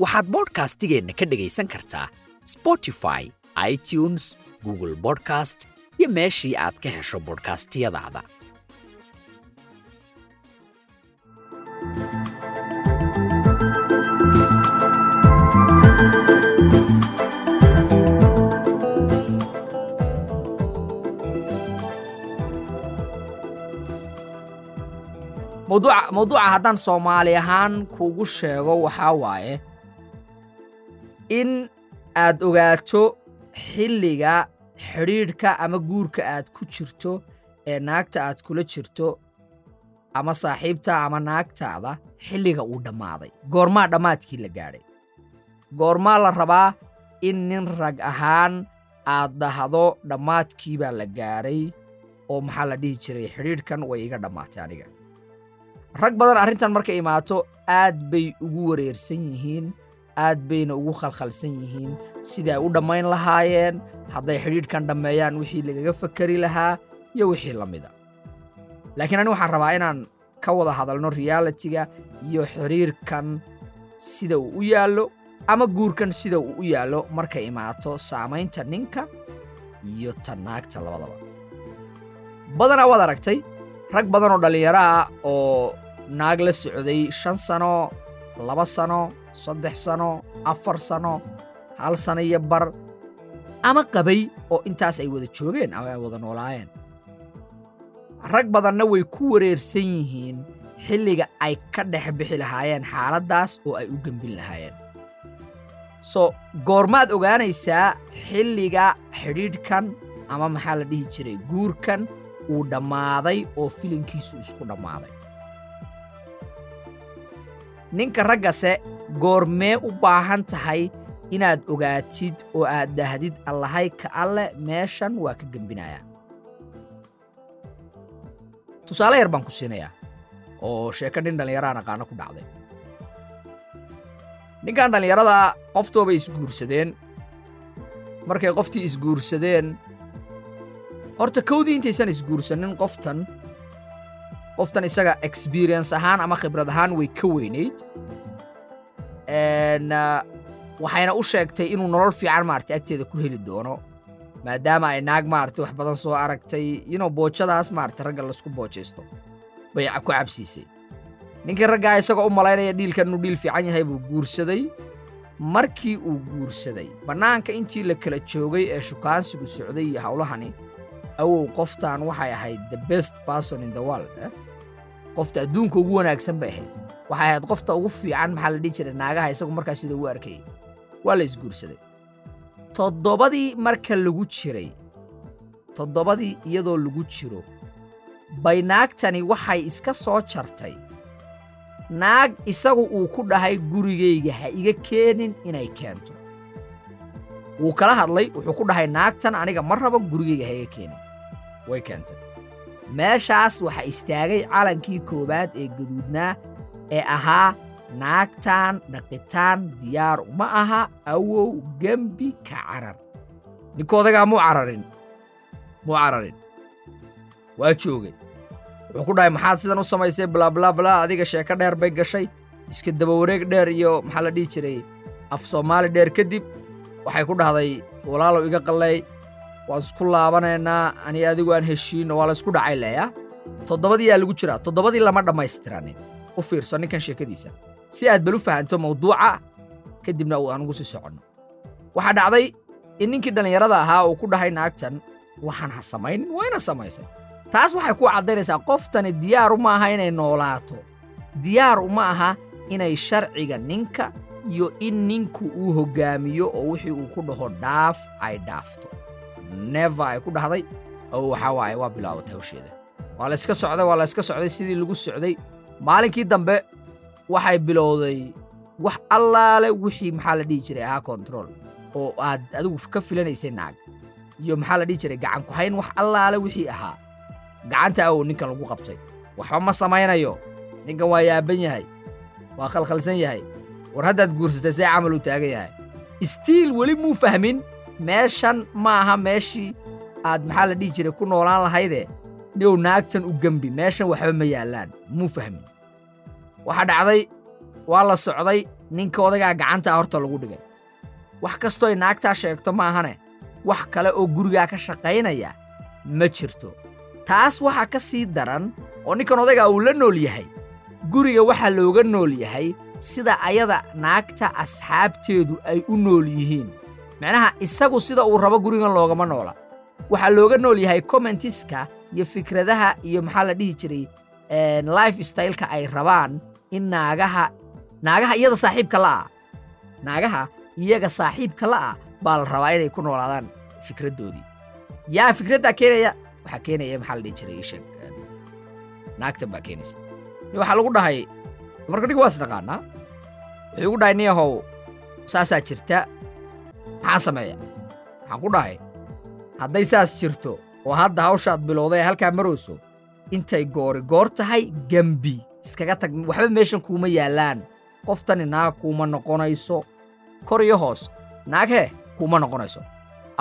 waxaad bodhkastigeenna ka dhegaysan kartaa spotify itunes google bodcast iyo meeshii aad ka hesho bodhkastiyadaada mawduuca mawduuca haddaan soomaali ahaan kuugu sheego waxaa waaye in aad ogaato xilliga xidhiidhka ama guurka aad ku jirto ee naagta aad kula jirto ama saaxiibta ama naagtaada xilliga uu dhammaaday. Goormaa dhammaadkii la gaadhay. Goormaa la rabaa in nin rag ahaan aad dahdo dhammaadkii baa la gaadhay oo maxaa la dhihi jiray xidhiidhkan way iga dhammaatay aniga. Rag badan arrintan markay imaato aad bay ugu wareersan yihiin aad bayna ugu khalkhalsan yihiin. Siday u dhammayn lahaayeen hadday xidhiidhkan dhammeeyaan wixii lagaga fakari lahaa iyo wixii la mida. Laakiin ani waxaan rabaa inaan ka wada hadalno realitiga iyo xiriirkan sida uu u yaallo ama guurkan sida uu u yaallo markay imaato saamaynta ninka iyo ta naagta labadaba. Badanaa waad aragtay rag badan oo dhallinyaro ah oo naag la socday shan sano laba sano saddex sano afar sano hal sano iyo bar. Ama qabay oo intaas ay wada joogeen ama ay wada noolaayeen. Rag badanna way ku wareersan yihiin xilliga ay ka dhex bixi lahaayeen xaaladdaas oo ay u gembin lahaayeen. So goormaad ogaanaysaa xilliga xidhiidhkan ama maxaa la dhihi jiray guurkan uu dhammaaday oo filinkiisu isku dhammaaday ninka raggase goormee u baahan tahay inaad ogaatid oo aad dhahdid allahay ka alle meeshan waa ka gembinayaa tusaale yar baan ku siinayaa oo sheeko nin dhallinyaraha aqaano ku dhacday. Ninkan dhallinyarada qoftoobay isguursadeen. Markay qoftii isguursadeen horta kowdii intaysan isguursanin qoftan qoftan isaga experience ahaan ama khibrad ahaan way ka weynayd waxayna u sheegtay inuu nolol fiican maaragtay agteeda ku heli doono maadaama ay naag maaragtay wax badan soo aragtay inuu boojadaas maaragtay ragga la isku boojaysto bay ku cabsiisay. Ninkii raggaa isagoo u malaynaya dhiilkan inuu dhiil fiican yahay buu guursaday. Markii uu guursaday bannaanka intii la kala joogay ee shukaansigu socday iyo howlahani awow qoftan waxay ahayd the best person in the world qofta adduunka ugu wanaagsan bay ahayd. Waxay ahayd qofta ugu fiican maxaa la dhihi jiray? Naagaha isagu markaas sida ugu arkayay waa la isguursaday. Toddobadii marka lagu jiray toddobadii iyadoo lagu jiro bay naagtani waxay iska soo jartay. Naag isagu uu ku dhahay gurigayga ha iga keenin inay keento wuu kala hadlay wuxuu ku dhahay naagtan aniga ma rabo gurigayga ha iga keenin. Way keentay. Meeshaas waxaa istaagay calankii koowaad ee gaduudnaa ee ahaa naagtan dhaqitaan diyaar uma aha awow gembi ka carar. Ninkoodagaa muu cararin? Muu cararin. Waa joogay. Wuxuu ku dhahay maxaad sidan u samaysay blaablaablaa adiga sheeko dheer bay gashay iska dabawareeg dheer iyo maxaa la dhihi jiray af soomaali dheer kadib waxay ku dhahday walaalow iga qalleey waan isku laabanaynaa ani adigu aan heshiinno waa la isku dhacay leeya toddobadiyaa lagu jiraa toddobadii lama dhammaystiranin. U fiirso ninkan sheekadiisa. Si aad bal u fahanto mawduuca kadibna uu aan ugu sii soconno. Waxaa dhacday in ninkii dhallinyarada ahaa uu ku dhahay naagtan waxaan ha samaynin wayna samaysay taas waxay ku caddaynaysaa qoftani diyaar uma aha inay noolaato. Diyaar uma aha inay sharciga ninka iyo in ninku uu hoggaamiyo oo wixii uu ku dhaho dhaaf ay dhaafto. Neva ay ku dhahday oo waxaa waaye waa bilaabatay hawsheeda. Waa la yska socday waa la yska socday sidii lagu socday. Maalinkii dambe waxay bilowday wax allaale wixii maxaa la dhihi jiray ahaa control oo aad adigu ka filanaysay naag. Iyo maxaa la dhihi jiray gacan ku hayn wax allaale wixii ahaa. Gacanta awow ninkan lagu qabtay. Waxba ma samaynayo. Ninkan waa yaaban yahay waa khalkhalsan yahay war haddaad guursatay see camal uu taagan yahay. Istiil weli muu fahmin meeshan ma aha meeshii aad maxaa la dhihi jiray ku noolaan lahaydee? Niow naagtan u gembi meeshan waxba ma yaallaan muu fahmin. Waxaa dhacday waa la socday ninka odagaa gacantaa horta lagu dhigay. Wax kastoo ay naagtaa sheegto maahane wax kale oo gurigaa ka shaqaynaya ma jirto. Taas waxaa ka sii daran oo ninkan odaygaa uu la nool yahay guriga waxaa looga nool yahay sida ayada naagta asxaabteedu ay u nool yihiin. Macnaha isagu sida uu rabo gurigan loogama noola. Waxaa looga nool yahay commentiska iyo fikradaha iyo maxaa la dhihi jiray life styleka ay rabaan in naagaha naagaha iyada saaxiibka la'ah naagaha iyaga saaxiibka la'ah baa la rabaa inay ku noolaadaan fikraddoodii. Yaa fikraddaa keenaya? Waxaa keenaya maxaa la dhihi jiray naagtan baa keenaysa waxaa lagu dhahay marka dhig waa is dhaqaanaa wuxuu igu dhahay niyahow saasaa jirta maxaan sameeya? Waxaan ku dhahay hadday saas jirto oo hadda hawshaad bilowday ee halkaa marayso intay goori goor tahay gembi iskaga tag waxba meeshan kuuma yaallaan qoftani naag kuuma noqonayso kor iyo hoos naag hee kuuma noqonayso.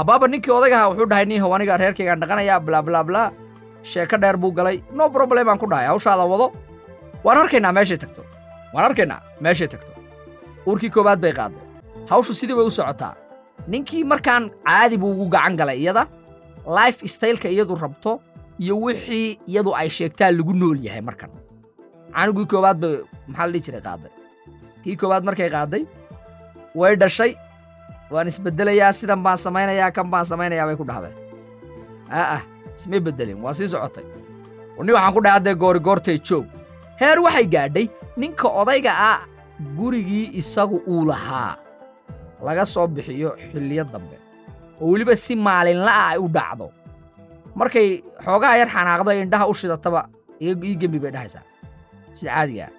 Abbaaba ninkii odagaha wuxuu dhahay niihow aniga reerkaygaan dhaqanayaa blaablaablaa sheeko dheer buu galay no problem aan ku dhahay hawshaada wado waan arkaynaa meeshay tagto. Waan arkaynaa meeshay tagto. Uurkii koowaad bay qaadday hawshu sidii bay u socotaa. Ninkii markaan caadi buu ugu gacan galay iyada. Life styleka iyadu rabto iyo wixii iyadu ay sheegtaa lagu nool yahay markan. Canugii koowaad bay maxaa la dhihi jiray qaadday kii koowaad markay qaadday way dhashay waan isbeddelayaa sidan baan samaynayaa kan baan samaynayaa bay ku dhahday aa'ah ismay beddelin waa sii socotay. Ni waxaan ku dhahay haddee goori goortay joog heer waxay gaadhay ninka odayga ah gurigii isagu uu lahaa. Laga soo bixiyo xilliyo dambe oo weliba si maalinla'a ay u dhacdo. Markay xoogaa yar xanaaqdo indhaha u shidataba ii gembi bay dhahaysaa. Sida caadiga ah.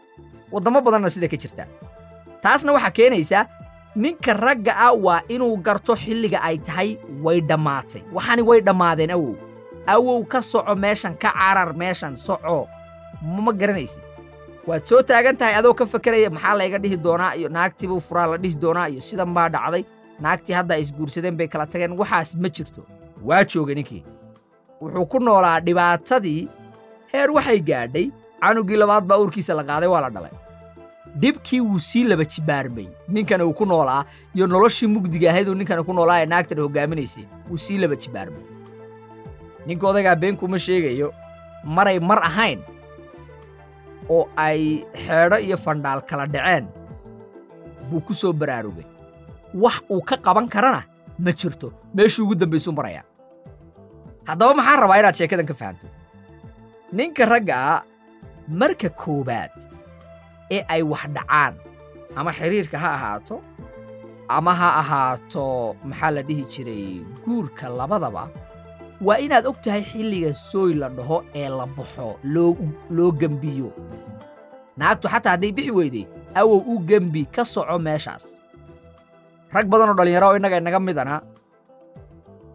Waddamo badanna sida ka jirta. Taasna waxaa keenaysaa ninka ragga ah waa inuu garto xilliga ay tahay way dhammaatay. Waxaani way dhammaadeen awow. Awow ka soco meeshan ka carar meeshan soco. Ma garanaysid waad soo taagan tahay adoo ka fakeraya maxaa layga dhihi doonaa? Iyo naagtiibuu furaa la dhihi doonaa iyo sidan baa dhacday. Naagtii hadda ay isguursadeen bay kala tageen. Waxaas ma jirto. Waa joogay ninkii. Wuxuu ku noolaa dhibaatadii heer waxay gaadhay. Canugii labaad baa uurkiisa la qaaday waa la dhalay. Dhibkii wuu sii laba jibaarmay. Ninkana uu ku noolaa iyo noloshii mugdiga ahayduu ninkana ku noolaa ee naagtan hoggaaminaysay wuu sii laba jibaarmay. Ninka odaygaa beenkuuma sheegayo maray mar ahayn oo ay xeedho iyo fandhaal kala dhaceen. Buu ku soo baraarugay. Wax uu ka qaban karana ma jirto. Meeshuu ugu dambaysuu marayaa. Haddaba maxaan rabaa inaad sheekadan ka fahanto? Ninka raggaa marka koowaad ee ay wax dhacaan ama xidhiirka ha ahaato ama ha ahaato maxaa la dhihi jiray guurka labadaba waa inaad og tahay xilliga sooy la dhaho ee la baxo loo gembiyo naagtu xataa hadday bixi weyday awow u gembi ka soco meeshaas. Rag badanoo dhallinyaro oo innaga inaga midana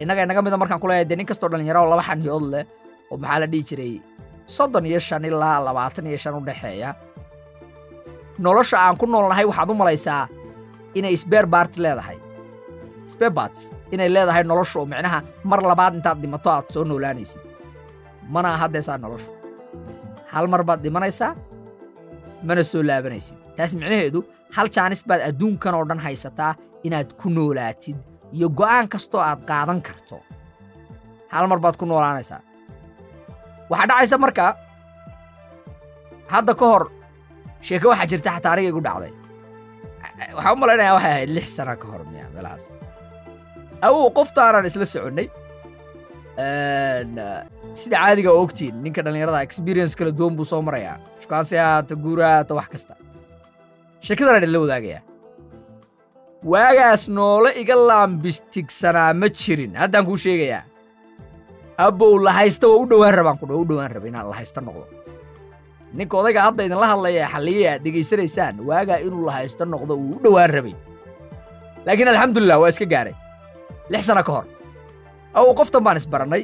innaga inaga mida markaan ku leeyahay dee nin kastoo dhallinyaro oo laba xaniyood leh oo maxaa la dhihi jiray soddon iyo shan ilaa labaatan iyo shan u dhexeeya nolosha aan ku noolnahay waxaad u malaysaa inay sbeer baarti leedahay sberbats inay leedahay noloshu oo micnaha mar labaad intaad dhimato aad soo noolaanaysid. Mana ahaddeesaa noloshu. Hal mar baad dhimanaysaa mana soo laabanaysid. Taas micnaheedu hal jaanis baad adduunkan oo dhan haysataa inaad ku noolaatid iyo go'aan kastoo aad qaadan karto. Hal mar baad ku noolaanaysaa. Waxaa dhacaysa marka hadda ka hor sheeke waxaa jirta xataa aniga igu dhacday. Waxaan u malaynayaa waxay ahayd lix sana ka hor miya meelahaas awow qoftaanaan isla soconnay. Sida caadiga oo ogtiin ninka dhallinyarada experience kala duwan buu soo marayaa. Shukaansi haata guura haata wax kasta. Sheekadanaan idinla wadaagayaa. Waagaas noole iga laambistigsanaa ma jirin haddaan kuu sheegayaa. Abbow lahaysta waa u dhowaan rabaan kudha u dhowaan raba inaan lahaysta noqdo. Ninka odayga hadda idinla hadlaya ee aad dhegaysanaysaan waagaa inuu la haysto noqdo uu u dhowaan rabay. Laakiin alxamdulilah waa iska gaaray lix sano ka hor aw qoftan baan isbarannay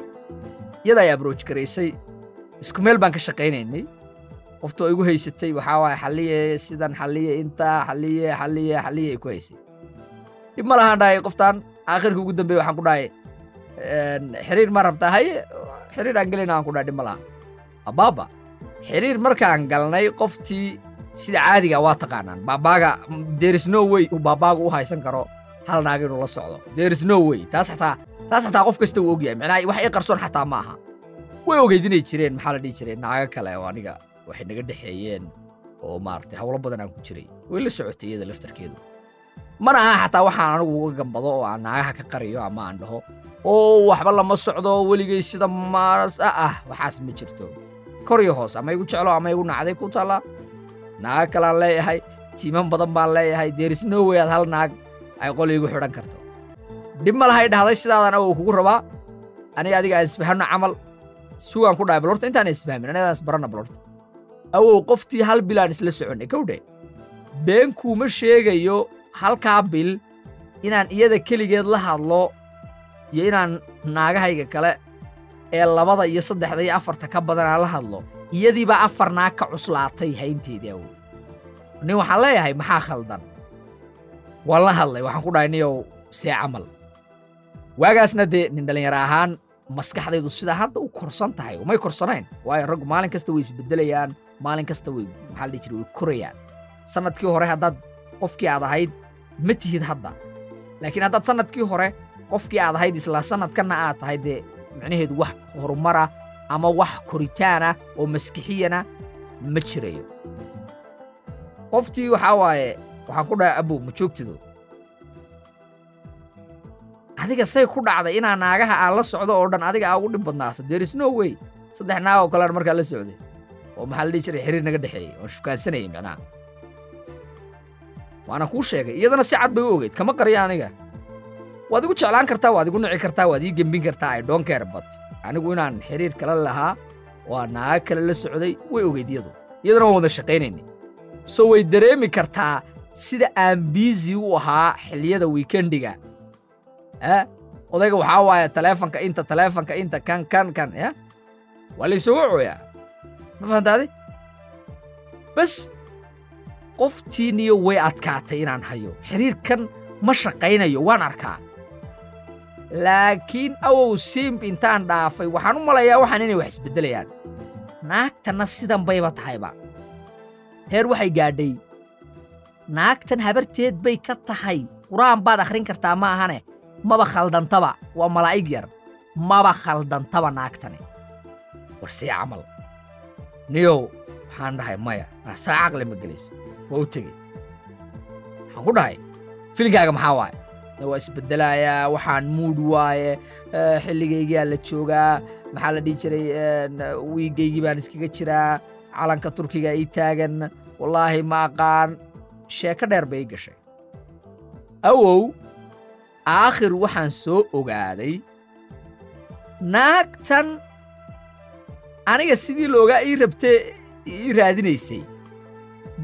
iyada ay abrooj garaysay isku meel baan ka shaqaynaynay qofta igu haysatay waxaa waaye xalliye sidan xalliye intaa xalliye xalliye xalliye ay ku haysay dhib ma lahaan dhahay qoftan aakhirka ugu dambeeye waxaan ku dhahay xiriir ma rabtaa haye xiriir aan gelayna aan ku dhahay dhib ma laha abaaba xiriir markaan galnay qoftii sida caadiga waa taqaanaan baabaaga deris no way. uu baabaaga u haysan karo hal naag inuu la socdo. Deris no way. Taas xataa taas xataa qof kasta uu ogyahay. Macnaha wax ii qarsoon xataa ma aha. Way ogeyd inay jireen maxaa la dhihi jiray naago kale oo aniga waxay naga dhexeeyeen oo maaragtay howlo badan aan ku jiray. Way la socotay iyada laftarkeedu. Mana aha xataa waxaan anigu uga gambado oo aan naagaha ka qariyo ama aan dhaho oo waxba lama socdo weligay sida maas ah waxaas ma jirto. Kor iyo hoos ama igu jeclo ama igu nacday ku taallaa naago kalaan leeyahay tiiman badan baan leeyahay. Deris norway aad hal naag ay qol igu xidhan karto. Dhib ma lahay dhahday sidaadan awow kugu rabaa. Aniga adiga aan isfahanno camal. Sugaan ku dhahay balorta intaan isfahmin aniga aan isbaranna balorta awow qoftii hal bilaan isla soconnay kowdhe been kuuma sheegayo halkaa bil inaan iyada keligeed la hadlo iyo inaan naagahayga kale ee labada iyo saddexda iyo afarta ka badan aan la hadlo. Iyadiibaa afar naag ka cuslaatay haynteedii awow. Nin waxaan leeyahay maxaa khaldan waan la hadlay waxaan ku dhahay niyow see camal. Waagaasna dee nin dhallinyaro ahaan maskaxdaydu sidaa hadda u korsan tahay umay korsanayn? Waayo raggu maalin kasta way isbeddelayaan maalin kasta way maxaa la dhihi jiray way korayaan. Sannadkii hore haddaad qofkii aad ahayd ma tihid hadda. Laakiin haddaad sannadkii hore qofkii aad ahayd isla sannadkanna aad tahay dee micnaheedu wax horumara ama wax koritaana oo maskixiyana ma jirayo qoftii waxaa waaye waxaan ku dhahay abow ma joogtido adiga say ku dhacday inaa naagaha aan la socdo oo dhan adiga aa ugu dhib badnaato deris no way. Saddex naag oo kalean markaa la socday. Oo maxaa la dhihi jiray xiriir naga dhexeeyey oon shukaansanayay micnaha waana kuu sheegay iyadana si cad bay u ogeyd kama qariya aniga. Waad igu jeclaan kartaa waad igu nici kartaa waad ii gembin kartaa don't care but anigu inaan xiriir kale lahaa waa naaga kale la socday way ogeyd iyadu. Iyadana waan wada shaqaynaynay so way dareemi kartaa sida aan biisi u ahaa xilliyada wiikendiga eh? Odayga waxaa waaye taleefanka inta taleefanka inta kan kan kan ya waa la isugu cooyaa ma fahantaade bas qoftiiniyo way adkaatay inaan hayo. Xiriirkan ma shaqaynayo waan arkaa. Laakiin awow simb intaan dhaafay waxaan u malayaa waxaan inay wax isbeddelayaan. Naagtanna sidan bayba tahayba. Heer waxay gaadhay naagtan habarteed bay ka tahay. Qur'aan baad akhrin kartaa ma ahane? Maba khaldantaba. Waa malaa'ig yar. Maba khaldantaba naagtani. War see camal. Niyow waxaan dhahay maya saa caqli ma gelayso waa u tegey waxaan ku dhahay filigaaga maxaa waaye? Waa isbeddelayaa waxaan muud waaye xilligaygiyaa la joogaa maxaa la dhihi jiray wiigaygii baan iskaga jiraa calanka turkiga ii taagan wallaahi ma aqaan sheeko dheer bay gashay awow aakhir waxaan soo ogaaday naagtan aniga sidii loogaa ii rabtee ii raadinaysay.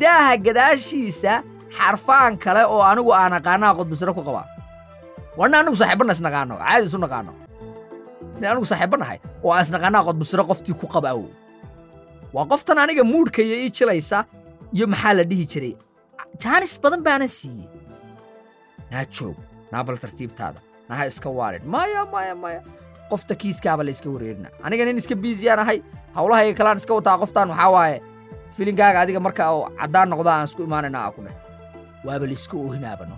Daaha gadaashiisa xarfaan kale oo anigu aan aqaanaa qodbusiro ku qabaa. Warna anigu saaxiibbanna isnaqaano caadi isu naqaano. Nin anigu saaxiibbannahay oo aan isnaqaanaa qodbusiro qoftii ku qaba awow. Waa qoftan aniga muudhkaya ii jilaysa iyo maxaa la dhihi jiray jaanis badan baana siiyey naa joog bal tartiibtaada naha iska waalid maya maya maya qofta kiiskaaba la iska wareerina aniga nin iska biisiyaan ahay hawlahayga kalaan iska wataa qoftaan waxaa waaye filinkaaga adiga marka oo caddaan noqdaa aan isku imaanayna aa ku dheh waaba la isku oohinaabano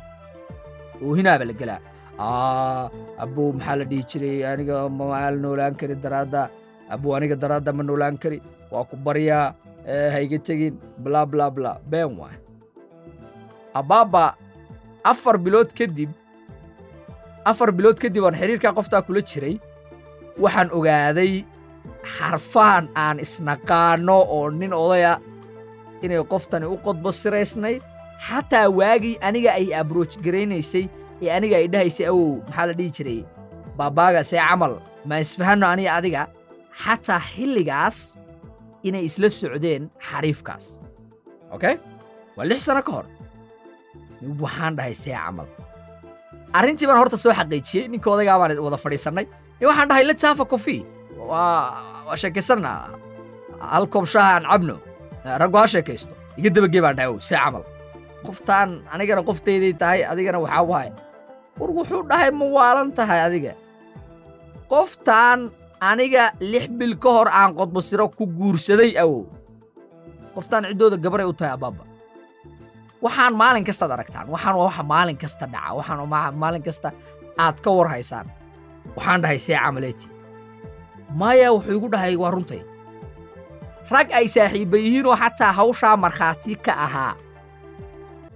oohinaaba la gelaa aa abbow maxaa la dhihi jiray aniga maala noolaan kari daraadda abbow aniga daraadda ma noolaan kari waa ku baryaa hayga tegin bla bla bla been waay abbaaba afar bilood kadib afar bilood kadib aan xiriirkaa qoftaa kula jiray waxaan ogaaday xarfaan aan isnaqaanno oo nin odaya inay qoftani u qodbo siraysnayd. Xataa waagii aniga ay abrooj garaynaysay ee aniga ay dhahaysay awow maxaa la dhihi jiray? Baabaaga see camal ma isfahanno aniga adiga. Xataa xilligaas inay isla socdeen xariifkaas. Okay? Waa lix sano ka hor waxaan dhahay see camal. Arrintii baan horta soo xaqiijiyey ninka odaygaa baan wada fadhiisannay. Ee waxaan dhahay let's have a coffee. Waa sheekaysanna hal koob aan cabno raggu ha sheekaysto. Iga dabagee baan dhahay ow see camal. Qoftaan anigana qoftayday tahay adigana waxaa waaye war wuxuu dhahay ma waalan tahay adiga. Qoftaan aniga lix bil ka hor aan qodbosiro ku guursaday awow qoftaan ciddooda gabaray u tahay abbaaba waxaan maalin kastaad aragtaan. Waxaan waa waxa maalin kasta dhaca. Waxaan maalin kasta aad ka war haysaan. Waxaan dhahay see camaleeti maya wuxuu igu dhahay waa runtay rag ay saaxiibba yihiinoo xataa hawshaa markhaati ka ahaa.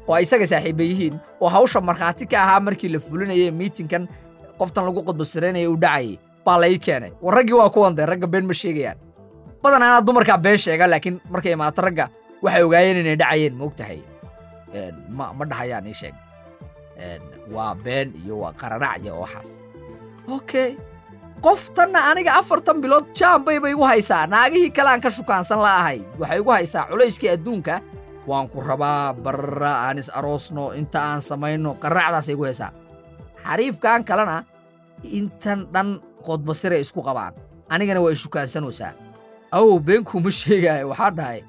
Oo isaga saaxiibba yihiin oo hawsha markhaati ka ahaa markii la fulinayay miitinkan qoftan lagu qodbosiraynaya u dhacayay baa la ii keenay. War raggii waa kuwan dee ragga been ma sheegayaan. Badanaa anaa dumarkaa been sheega laakiin markay imaato ragga waxay ogaayeen inay dhacayeen ma og tahay ma dhahayaan ii sheeg waa been iyo waa qaranac iyo waxaas. Okay qoftanna aniga afartan bilood jaambayba igu haysaa. Naagihii kale aan ka shukaansan la'ahay waxay igu haysaa culayskii adduunka. Waan ku rabaa barra aan is aroosno inta aan samayno qaracdaasay igu haysaa. Xariifkan kalena intan dhan qodbasiray isku qabaan. Anigana waa ishukaansanaysaa awow beenkuuma sheegaayo waxaa dhahay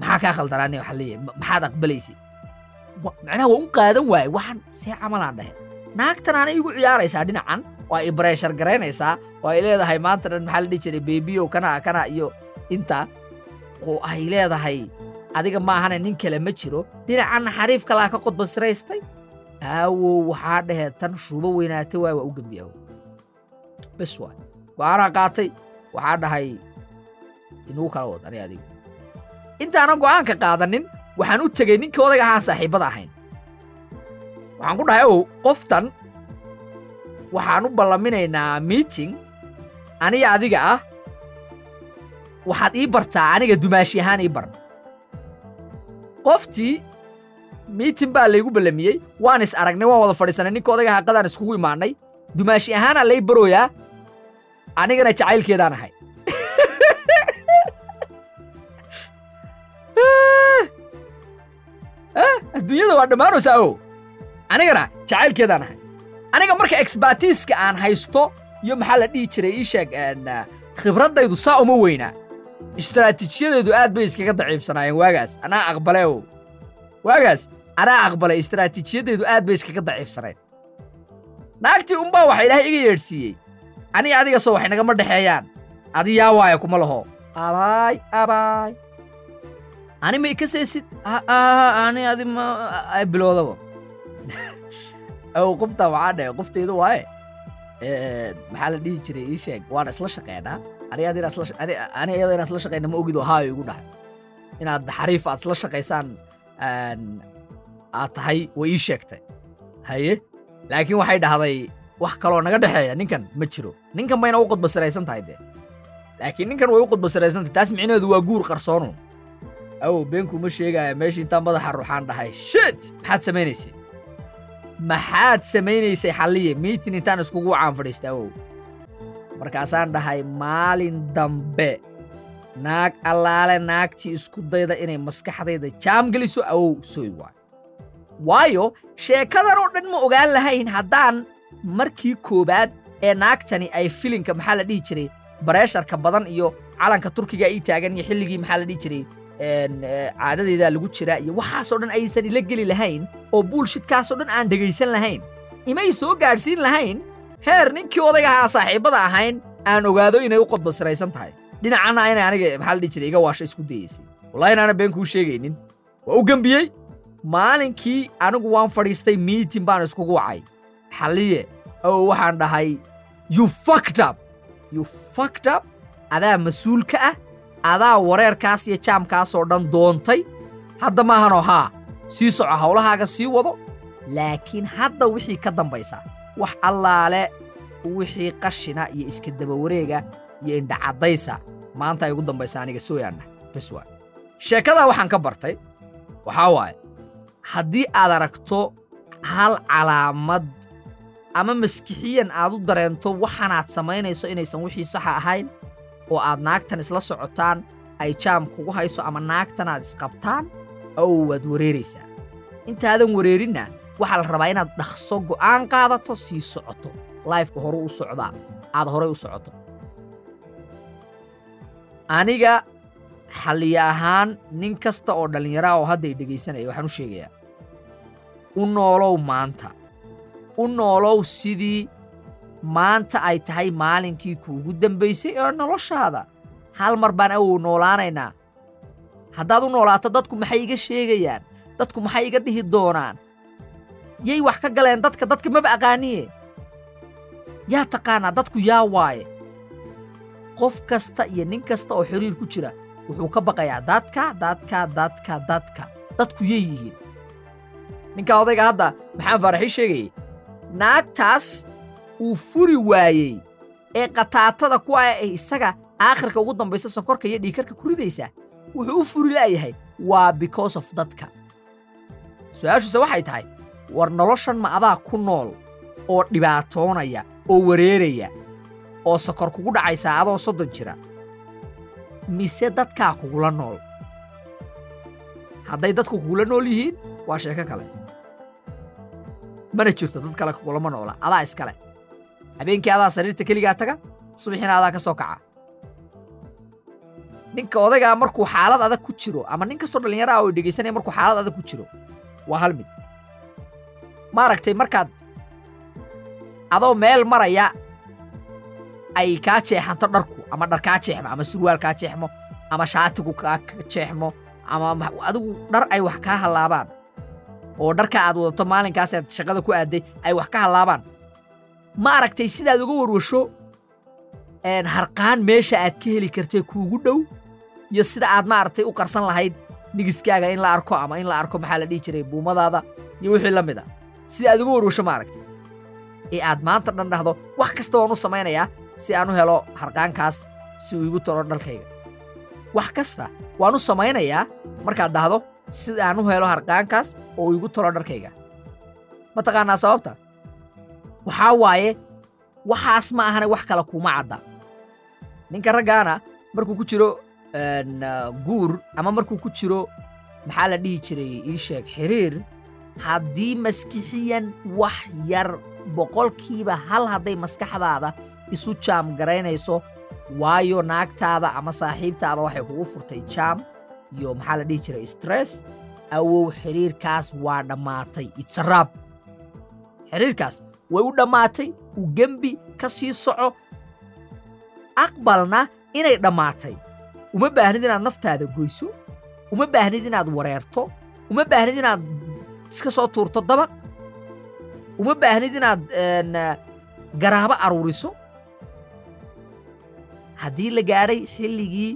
maxaa kaa khaldanaani waxa leeyahay maxaad aqbalaysa macnaha waa u qaadan waaye waxaan see camalaan dhahe naagtan aanay igu ciyaaraysaa dhinacan waa i bareeshar garaynaysaa oo ay leedahay maanta dhan maxaa la dhihi jiray beebiyow kana kana iyo inta. Oo ay leedahay adiga maahane nin kale ma jiro dhinacanna xariif kalaa ka qodbasiraystay aawow waxaa dhahee tan shuubo weynaatay waay waa u gembi awow bes waay go'aanaa qaatay waxaa dhahay inugu kala wad ani adiga intaanan go'aanka qaadanin waxaan u tegey ninkii odayga ahaan saaxiibbada ahayn. Waxaan ku dhahay ow qoftan waxaan u ballaminaynaa miiting aniga adiga ah. Waxaad ii bartaa aniga dumaashi ahaan ii bar qoftii miitin baa laygu ballamiyey. Waan is aragnay waan wada fadhiisanay. Ninka odayga qadaan iskugu imaannay dumaashi ahaanaa lay barooyaa anigana jacaylkeedaan ahay adduunyada waa dhammaanaysaa ow anigana jacaylkeedaan ahay. Aniga marka exbatiiska aan haysto iyo maxaa la dhihi jiray ii sheeg khibraddaydu saa uma weynaa istaraatiijiyadeedu aad bay iskaga daciifsanaayeen waagaas anaa aqbale ow. Waagaas anaa aqbalay istaraatiijiyadeedu aad bay iskaga daciifsanayd naagtii unbaa waxa ilaahay iga yeedhsiiyey ani adiga soo wax nagama dhexeeyaan. Adi yaa waaya kuma laho. Abaay abaay ani ma ikasaysid ani adi ma biloodaba qoftaa waxaa dhahe qoftayda waaye maxaa la dhihi jiray ii sheeg waan isla shaqeynaa. Ani iyada inaan isla shaqeyna ma ogidoo haayo igu dhahay. Inaad xariif aad isla shaqaysaan aad tahay way ii sheegtay. Haye? Laakiin waxay dhahday wax kaloo naga dhexeeya ninkan ma jiro. Ninkan bayna u qodbasiraysan tahay dee. Laakiin ninkan way u qodbasiraysan tahay taas micnaheedu waa guur qarsoonu awow beenkuuma sheegaya meesha intaan madaxa ruuxaan dhahay. Shit! Maxaad samaynaysay? Maxaad samaynaysay xalliye? Miitin intaan iskugu wacaan fadhiista awow. Markaasaan dhahay maalin dambe naag allaale naagtii isku dayda inay maskaxdayda jaam geliso awow sooy waay. Waayo sheekadan oo dhan ma ogaan lahayn haddaan markii koowaad ee naagtani ay filinka maxaa la dhihi jiray bareesharka badan iyo calanka turkiga ii taagan iyo xilligii maxaa la dhihi jiray caadadeedaa lagu jiraa iyo waxaasoo dhan aysan ila geli lahayn oo buulshidkaasoo dhan aan dhegaysan lahayn. Imay soo gaadhsiin lahayn? Heer ninkii odayga ahaa saaxiibbada ahayn aan ogaado inay u qodbasiraysan tahay. Dhinacanna inay aniga maxaa la dhihi jiray iga waasho isku dayeysay wallahi inaana been kuu sheegaynin. Waa u gembiyey maalinkii anigu waan fadhiistay miitin baan iskugu wacay. Xalliye oo waxaan dhahay you up. You up? Adaa mas'uul ka ah adaa wareerkaas iyo jaamkaasoo dhan doontay. Hadda maahanoo haa sii soco hawlahaaga sii wado. Laakiin hadda wixii ka dambaysa wax allaale wixii qashina iyo iska dabawareega iyo indhacaddaysa maanta ay ugu dambaysa aniga sooyaanna bes waa. Sheekadaa waxaan ka bartay waxaa waaye haddii aad aragto hal calaamad ama maskixiyan aad u dareento waxaanaad samaynayso inaysan wixii saxa ahayn oo aad naagtan isla socotaan ay jaam kugu hayso ama naagtanaad isqabtaan oo waad wareeraysaa. Intaadan wareerinna waxaa la rabaa inaad dhaqso go'aan qaadato sii socoto. Laifka horu u socdaa aad horay u socoto. Aniga xalliye ahaan nin kasta oo dhallinyara oo hadday dhegaysanaya waxaan u sheegayaa. U noolow maanta. U noolow sidii maanta ay tahay maalinkii kuugu dambaysay ee noloshaada. Hal mar baan awow noolaanaynaa haddaad u noolaato dadku maxay iga sheegayaan? Dadku maxay iga dhihi doonaan? Yay wax ka galeen dadka dadka maba aqaaniye. Yaa taqaanaa dadku yaa waaye. Qof kasta iyo nin kasta oo xiriir ku jira wuxuu ka baqayaa dadka dadka dadka dadka dadku yay yihiin. Ninka odayga hadda maxaan faaraxii sheegayey naagtaas uu furi waayey ee qataatada ku ah ee isaga aakhirka ugu dambaysa sonkorka iyo dhiikarka ku ridaysa wuxuu u furi la'yahay waa because of dadka. Su'aashuuse waxay tahay war noloshan ma adaa ku nool oo dhibaatoonaya oo wareeraya oo sokor kugu dhacaysaa adoo soddon jira mise dadkaa kugula nool. Hadday dadku kugula nool yihiin waa sheeko kale. Mana jirto dad kale kugulama noola adaa iskale habeenkii adaa sariirta keligaa taga subaxiina adaa ka soo kaca. Ninka odaygaa markuu xaalad adag ku jiro ama nin kastoo dhallinyaro ah oo dhegaysanaya markuu xaalad adag ku jiro waa hal mid. Maaragtay markaad adoo meel maraya ay kaa jeexanto dharku ama dhar kaa jeexmo ama surwaal kaa jeexmo ama shaatigu kaa jeexmo ama adigu dhar ay wax kaa hallaabaan. Oo dharka aad wadato maalinkaas aad shaqada ku aadday ay wax ka hallaabaan ma aragtay sidaad uga warwasho harqaan meesha aad ka heli kartee kuugu dhow iyo sida aad maaragtay u qarsan lahayd nigiskaaga in la arko ama in la arko maxaa la dhihi jiray buumadaada iyo wixii la mid a sida aad uga warwasho ma aragtay ee aad maanta dhan dhahdo wax kasta waan u samaynayaa si aan u helo harqaankaas si uu igu taro dhalkayga. Wax kasta waan u samaynayaa markaad dhahdo si aan u helo harqaankaas oo uu igu talo dharkayga ma taqaanaa sababta waxaa waaye waxaas ma ahana wax kale kuma cadda. Ninka raggaana markuu ku jiro guur ama markuu ku jiro maxaa la dhihi jiray ii sheeg xiriir. Haddii maskixiyan wax yar boqolkiiba hal hadday maskaxdaada isu jaam garaynayso waayo naagtaada ama saaxiibtaada waxay kugu furtay jaam iyo maxaa la dhihi jiray stress awow xiriirkaas waa dhammaatay. Itsaraab xiriirkaas way u dhammaatay u gembi ka sii soco. Aqbalna inay dhammaatay uma baahnid inaad naftaada goyso uma baahnid inaad wareerto uma baahnid inaad iska soo tuurto dabaq uma baahnid inaad garaabo aruuriso. Haddii la gaadhay xilligii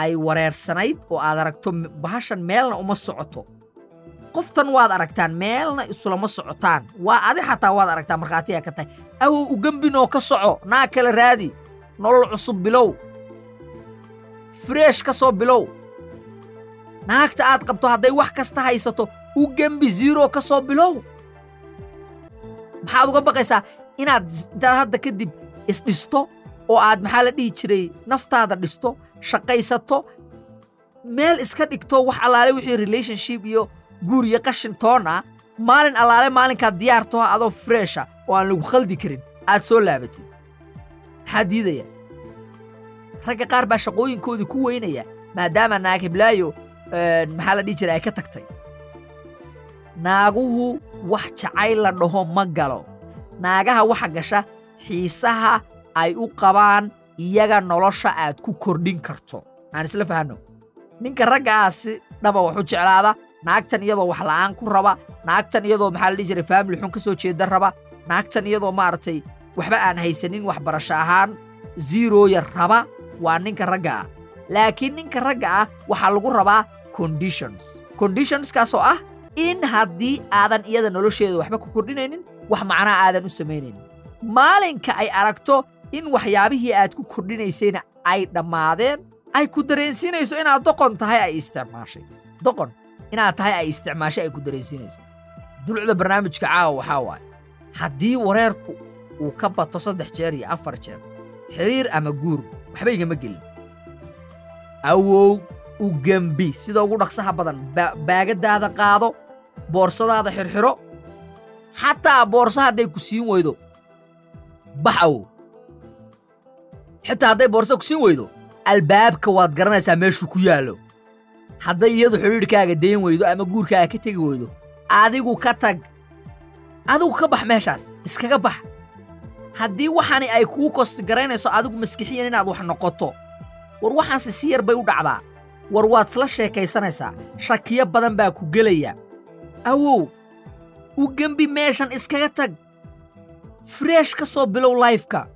ay wareersanayd oo aad aragto bahashan meelna uma socoto qoftan waad aragtaan meelna isulama socotaan. Waa adi xataa waad aragtaa markhaatiyaa ka tahay. Awow u gembinoo ka soco naa kala raadi. Nolol cusub bilow. Freesh ka soo bilow. Naagta aad qabto hadday wax kasta haysato u gembi ziro ka soo bilow. Maxaad uga baqaysaa inaad intaad hadda kadib isdhisto oo aad maxaa la dhihi jiray naftaada dhisto shaqaysato meel iska dhigto wax allaale wixii relationship iyo guur iyo qashin toon ah maalin allaale maalinkaad diyaartoha adoo freesha oo aan lagu khaldi karin aad soo laabatid. Maxaa diidaya? Ragga qaar baa shaqooyinkoodii ku weynaya maadaama naag hiblaayo maxaa la dhihi jiray ay ka tagtay. Naaguhu wax jacayl la dhaho ma galo. Naagaha waxa gasha xiisaha ay u qabaan iyaga nolosha aad ku kordhin karto. Aan isla fahanno. Ninka raggaasi dhaba wax u jeclaada naagtan iyadoo wax la'aan ku raba naagtan iyadoo maxaa la dhihi jiray faamili xun ka soo jeeda raba naagtan iyadoo maaragtay waxba aan haysanin waxbarasho ahaan zirooya raba waa ninka ragga ah. Laakiin ninka ragga ah waxaa lagu rabaa conditions. Conditionskaasoo ah in haddii aadan iyada nolosheeda waxba ku kordhinaynin wax macnaa aadan u samaynaynin maalinka ay aragto in waxyaabihii aad ku kordhinaysayna ay dhammaadeen ay ku dareensiinayso inaad doqon tahay ay isticmaashay. Doqon inaad tahay ay isticmaashay ay ku dareensiinayso dulucda barnaamijka caawa waxaa waaye haddii wareerku uu ka bato saddex jeer iyo afar jeer xiriir ama guur waxba igama gelin. Awow u gembi sida ugu dhaqsaha badan ba- baagadaada qaado boorsadaada xirxiro xataa boorso hadday ku siin weydo. Bax awow. Xitaa hadday boorso ku siin weydo albaabka waad garanaysaa meeshuu ku yaallo hadday iyadu xidhiidhkaaga dayn weydo ama guurkaaga ka tegi weydo adigu ka tag. Adigu ka bax meeshaas iskaga bax. Haddii waxaani ay kuu kostigaraynayso adigu maskixiyan inaad wax noqoto. War waxaanse si yar bay u dhacdaa. War waad isla sheekaysanaysaa. Shakiyo badan baa ku gelaya. Awow u gembi meeshan iskaga tag. Freesh ka soo bilow lifeka.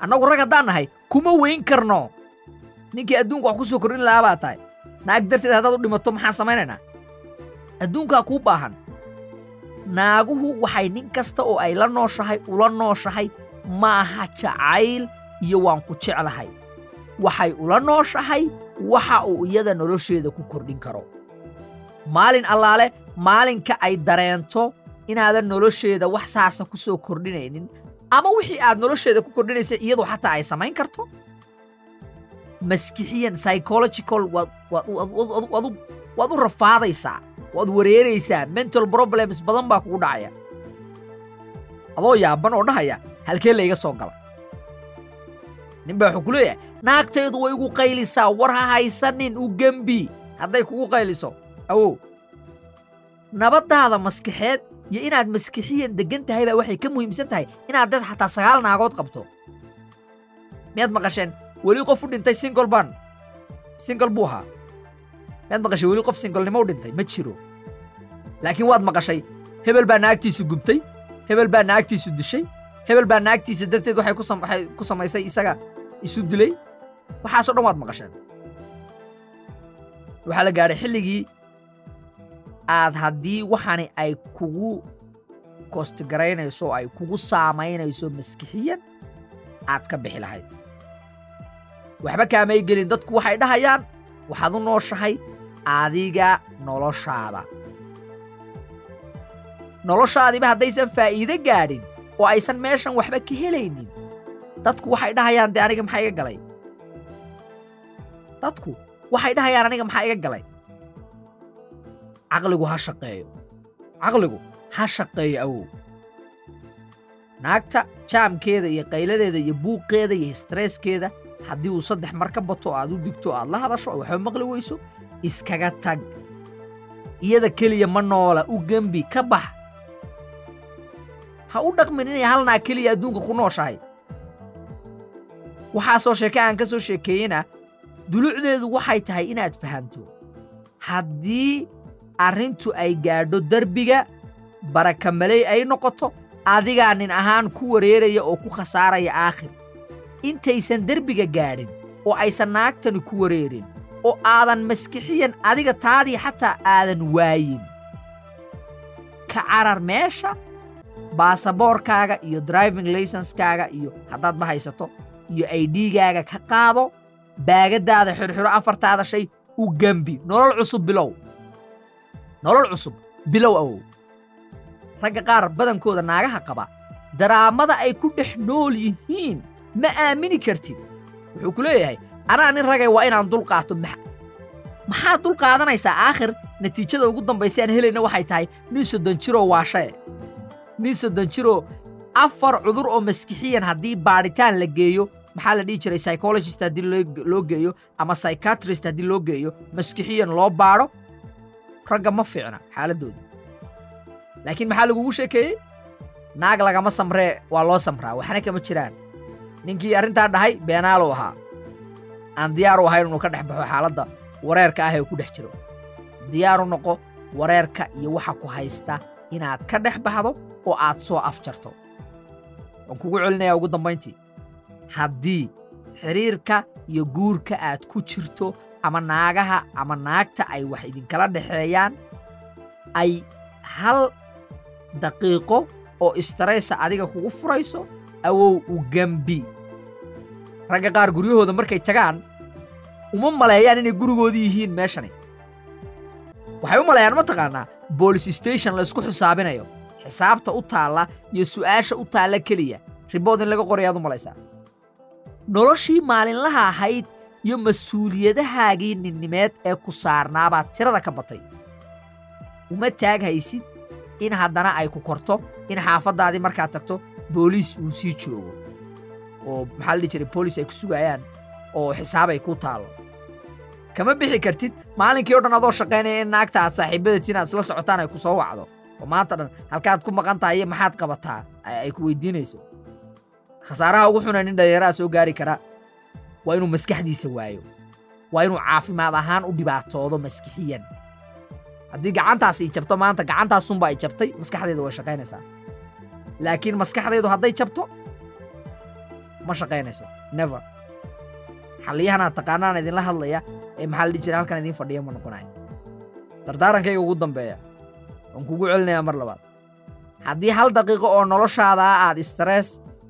Annagu rag haddaan nahay kuma weyn karno. Ninkii adduunka wax ku soo kordhin lahaa baa tahay naag darteed haddaad u dhimato maxaan samaynaynaa adduunkaa kuu baahan naaguhu waxay nin kasta oo ay la nooshahay ula nooshahay ma aha jacayl iyo waan ku jeclahay waxay ula nooshahay waxa uu iyada nolosheeda ku kordhin karo. Maalin allaale maalinka ay dareento inaadan nolosheeda wax saasa ku soo kordhinaynin ama wixii aad nolosheeda ku kordhinaysa iyadu xataa ay samayn karto maskixiyan psychological waad u rafaadaysaa waad wareeraysaa mental problems badan baa kugu dhacaya. Adoo yaaban oo dhahaya halkee layga soo gala? Nin baa wuxuu ku leeyahay naagtaydu way igu qaylisaa war ha haysanin u gembi hadday kugu qayliso awow nabaddaada maskaxeed iyo inaad maskixiyan deggan tahay baa waxay ka muhiimsan tahay inaad dad xataa sagaal naagood qabto. Miyaad maqasheen weli qof u dhintay single ban single buu ahaa miyaad maqashay weli qof singlenimo u dhintay ma jiro laakiin waad maqashay hebel baa naagtiisu gubtay hebel baa naagtiisu dishay hebel baa naagtiisa darteed waxay ku samaysay isaga? Isu dilay waxaasoo dhan waad maqasheen waxaa la gaadhay xilligii aad haddii waxani ay kugu koostigaraynayso oo ay kugu saamaynayso maskixiyan aad ka bixi lahayd waxba kaamay gelin dadku waxay dhahayaan waxaad u nooshahay adiga noloshaada. Noloshaadiba haddaysan faa'iide gaadhin oo aysan meeshan waxba ka helaynin dadku waxay dhahayaan dee aniga maxaa iga galay? Dadku waxay dhahayaan aniga maxaa iga galay? Caqligu ha shaqeeyo. Caqligu ha shaqeeyo awow naagta jaamkeeda iyo qayladeeda iyo buuqeeda iyo stresskeeda haddii uu saddex mar ka bato aad u digto aad la hadasho oo waxba maqli weyso iskaga tag. Iyada keliya ma noola u gembi ka bax. Ha u dhaqmin inay hal naag keliya adduunka ku nooshahay. Waxaasoo sheeke aan ka soo sheekeeyena dulucdeedu waxay tahay inaad fahanto. Haddii arrintu ay gaadho derbiga barakamaley ay noqoto adigaa nin ahaan ku wareeraya oo ku khasaaraya aakhir intaysan derbiga gaadhin oo aysan naagtani ku wareerin oo aadan maskixiyan adiga taadii xataa aadan waayin. Ka carar meesha baasaboorkaaga iyo driving laysenskaaga iyo haddaad ma haysato iyo aidhigaaga ka qaado baagadaada xirxiro afartaada shay u gembi nolol cusub bilow. Nolol cusub bilow awow. Ragga qaar badankooda naagaha qaba daraamada ay ku dhex nool yihiin ma aamini kartid? Wuxuu ku leeyahay anaa nin ragay waa inaan dul qaato max maxaad dul qaadanaysaa aakhir? Natiijada ugu dambaysa aan helayna waxay tahay nin soddon jiroo waashae nin soddon jiroo afar cudur oo maskixiyan haddii baadhitaan la geeyo maxaa la dhihi jiray psychologist haddii loo- geeyo ama psychiatrist haddii loo geeyo maskixiyan loo baadho? Ragga ma fiicna xaaladdooda laakiin maxaa lagugu sheekeeyey? Naag lagama samree waa loo samraa waxna kama jiraan ninkii arrintaa dhahay beenaaluu ahaa. Aan diyaar u ahayn inuu ka dhex baxo xaaladda wareerka ah ee ku dhex jiro. Diyaaru noqo wareerka iyo waxa ku haysta inaad ka dhex baxdo oo aad soo afjarto. Waan kugu celinayaa ugu dambayntii. Haddii xidhiirka iyo guurka aad ku jirto ama naagaha ama naagta ay wax idinkala dhexeeyaan ay hal daqiiqo oo istaraysa adiga kugu furayso awow u gembi ragga qaar guryahooda markay tagaan uma maleeyaan inay gurigoodii yihiin meeshani. Waxay u maleeyaan ma taqaanaa boolis station laysku xisaabinayo. Xisaabta u taalla iyo su'aasha u taalla keliya ribood in laga qorayaad u malaysaa. Noloshii maalinlaha ahayd iyo mas'uuliyadahaagii ninnimeed ee ku saarnaabaa tirada ka batay. Uma taaghaysid in haddana ay ku korto in xaafaddaadii markaad tagto booliis uu sii joogo oo maxaa la dhihi jiray boolis ay ku sugayaan oo xisaab ay ku taallo kama bixi kartid maalinkii o dhan adoo shaqaynaya in naagta aad saaxiibadatiin aad isla socotaan ay ku soo wacdo. Oo maanta dhan halkaad ku maqan tahay iyo maxaad qabataa ay ku weydiinayso. Khasaaraha ugu xuna nin dhallinyaraha soo gaari kara waa inuu maskaxdiisa waayo. Waa inuu caafimaad ahaan u dhibaatoodo maskixiyan. Haddii gacantaas ay jabto maanta gacantaasunba ay jabtay maskaxdeedu way shaqaynaysaa. Laakiin maskaxdeedu hadday jabto ma shaqaynayso? Never. Xalliyahanaad taqaanaan idinla hadlaya ee maxaa la dhihi jira halkan idiin fadhiya ma noqonayo dardaarankayga ugu dambeeya waan kugu celinayaa mar labaad. Haddii hal daqiiqo oo noloshaadaa aad stress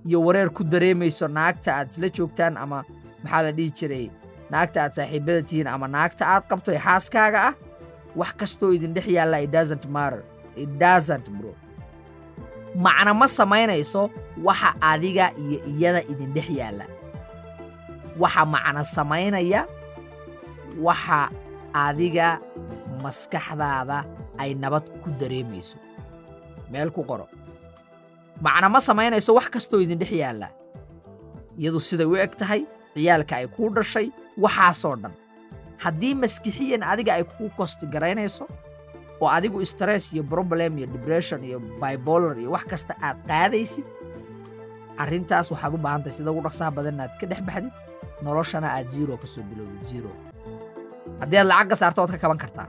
iyo wareer ku dareemayso naagta aad isla joogtaan ama maxaa la dhihi jiray naagta aad saaxiibada tihiin ama naagta aad qabto ee xaaskaaga ah wax kastoo idin dhex yaalla it doesn't matter. It doesn't bro macna ma samaynayso waxa adiga iyo iyada idin dhex yaalla. Waxa macna samaynaya waxa adiga maskaxdaada ay nabad ku dareemayso. Meel ku qoro. Macna ma samaynayso wax kastoo idin dhex yaalla. Iyadu siday u eg tahay ciyaalka ay kuu dhashay waxaasoo dhan. Haddii maskixiyan adiga ay kuu kosti garaynayso oo adigu stress iyo problem iyo depression iyo bibolar iyo wax kasta aad qaadaysid arrintaas waxaad u baahantahay sida ugu dhaqsaha badan inaad ka dhex baxdid noloshana aad zero ka soo bilowdid zero. Haddii aad lacag ka saarto waad ka kaban kartaa.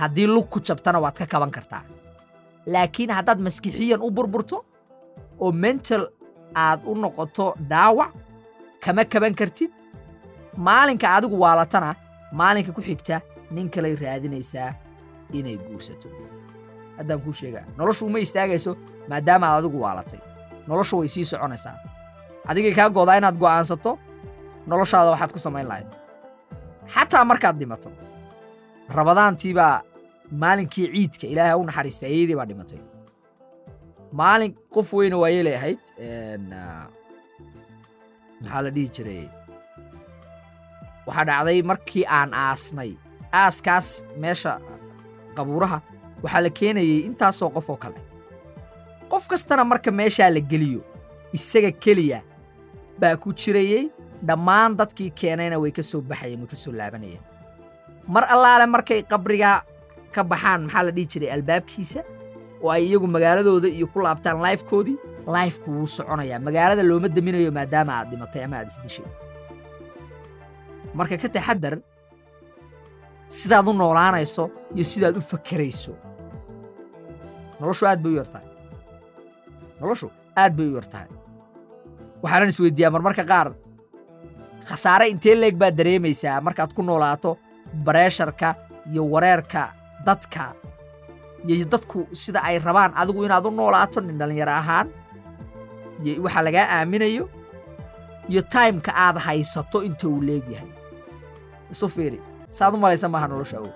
Haddii lug ku jabtana waad ka kaban kartaa. Laakiin haddaad maskixiyan u burburto oo mental aad u noqoto dhaawac kama kaban kartid. Maalinka adigu waalatana maalinka ku xigta nin kalay raadinaysaa inay guursato. Haddaan kuu sheegaa noloshu uma istaagayso maadaama aad adigu waalatay. Noloshu way sii soconaysaa. Adigay kaa goodaa inaad go'aansato noloshaada waxaad ku samayn lahayd. Xataa markaad dhimato rabadaantiibaa maalinkii ciidka ilaahay ha u naxariistay ayadii baa dhimatay. Maalin qof weyna waa yeelay ahayd maxaa la dhihi jiray? Waxaa dhacday markii aan aasnay. Aaskaas meesha qabuuraha waxaa la keenayey intaasoo qof oo kale. Qof kastana marka meeshaa la geliyo isaga keliya baa ku jirayey dhammaan dadkii keenayna way ka soo baxayeen way ka soo laabanayeen. Mar allaale markay qabrigaa ka baxaan maxaa la dhihi jiray albaabkiisa? Oo ay iyagu magaaladooda iyo ku laabtaan laifkoodii laifku wuu soconayaa. Magaalada looma daminayo maadaama aad dhimatay ama aad isdishay marka ka taxadar sidaad u noolaanayso iyo sidaad u fakerayso noloshu aad bay u yar tahay noloshu aad bay u yar tahay waxaanan isweydiiyaa marmarka qaar khasaare intee leeg baad dareemaysaa markaad ku noolaato bareesharka iyo wareerka dadka iyo dadku sida ay rabaan adigu inaad u noolaato nin dhallinyaro ahaan. Iyo waxa lagaa aaminayo iyo taimka aad haysato inta uu leegyahay isu fiiri saaad u malaysa maaha nolosha awow.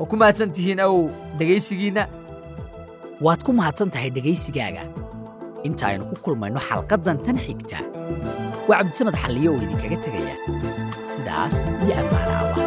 Oo ku mahadsan tihiin awow dhegaysigiinna? Waad ku mahadsan tahay dhegaysigaaga. Inta aynu ku kulmayno xalqaddan tan xigta. Waa cabdisamed xalliyo oo idinkaga tegaya sidaas iyo ammaana allah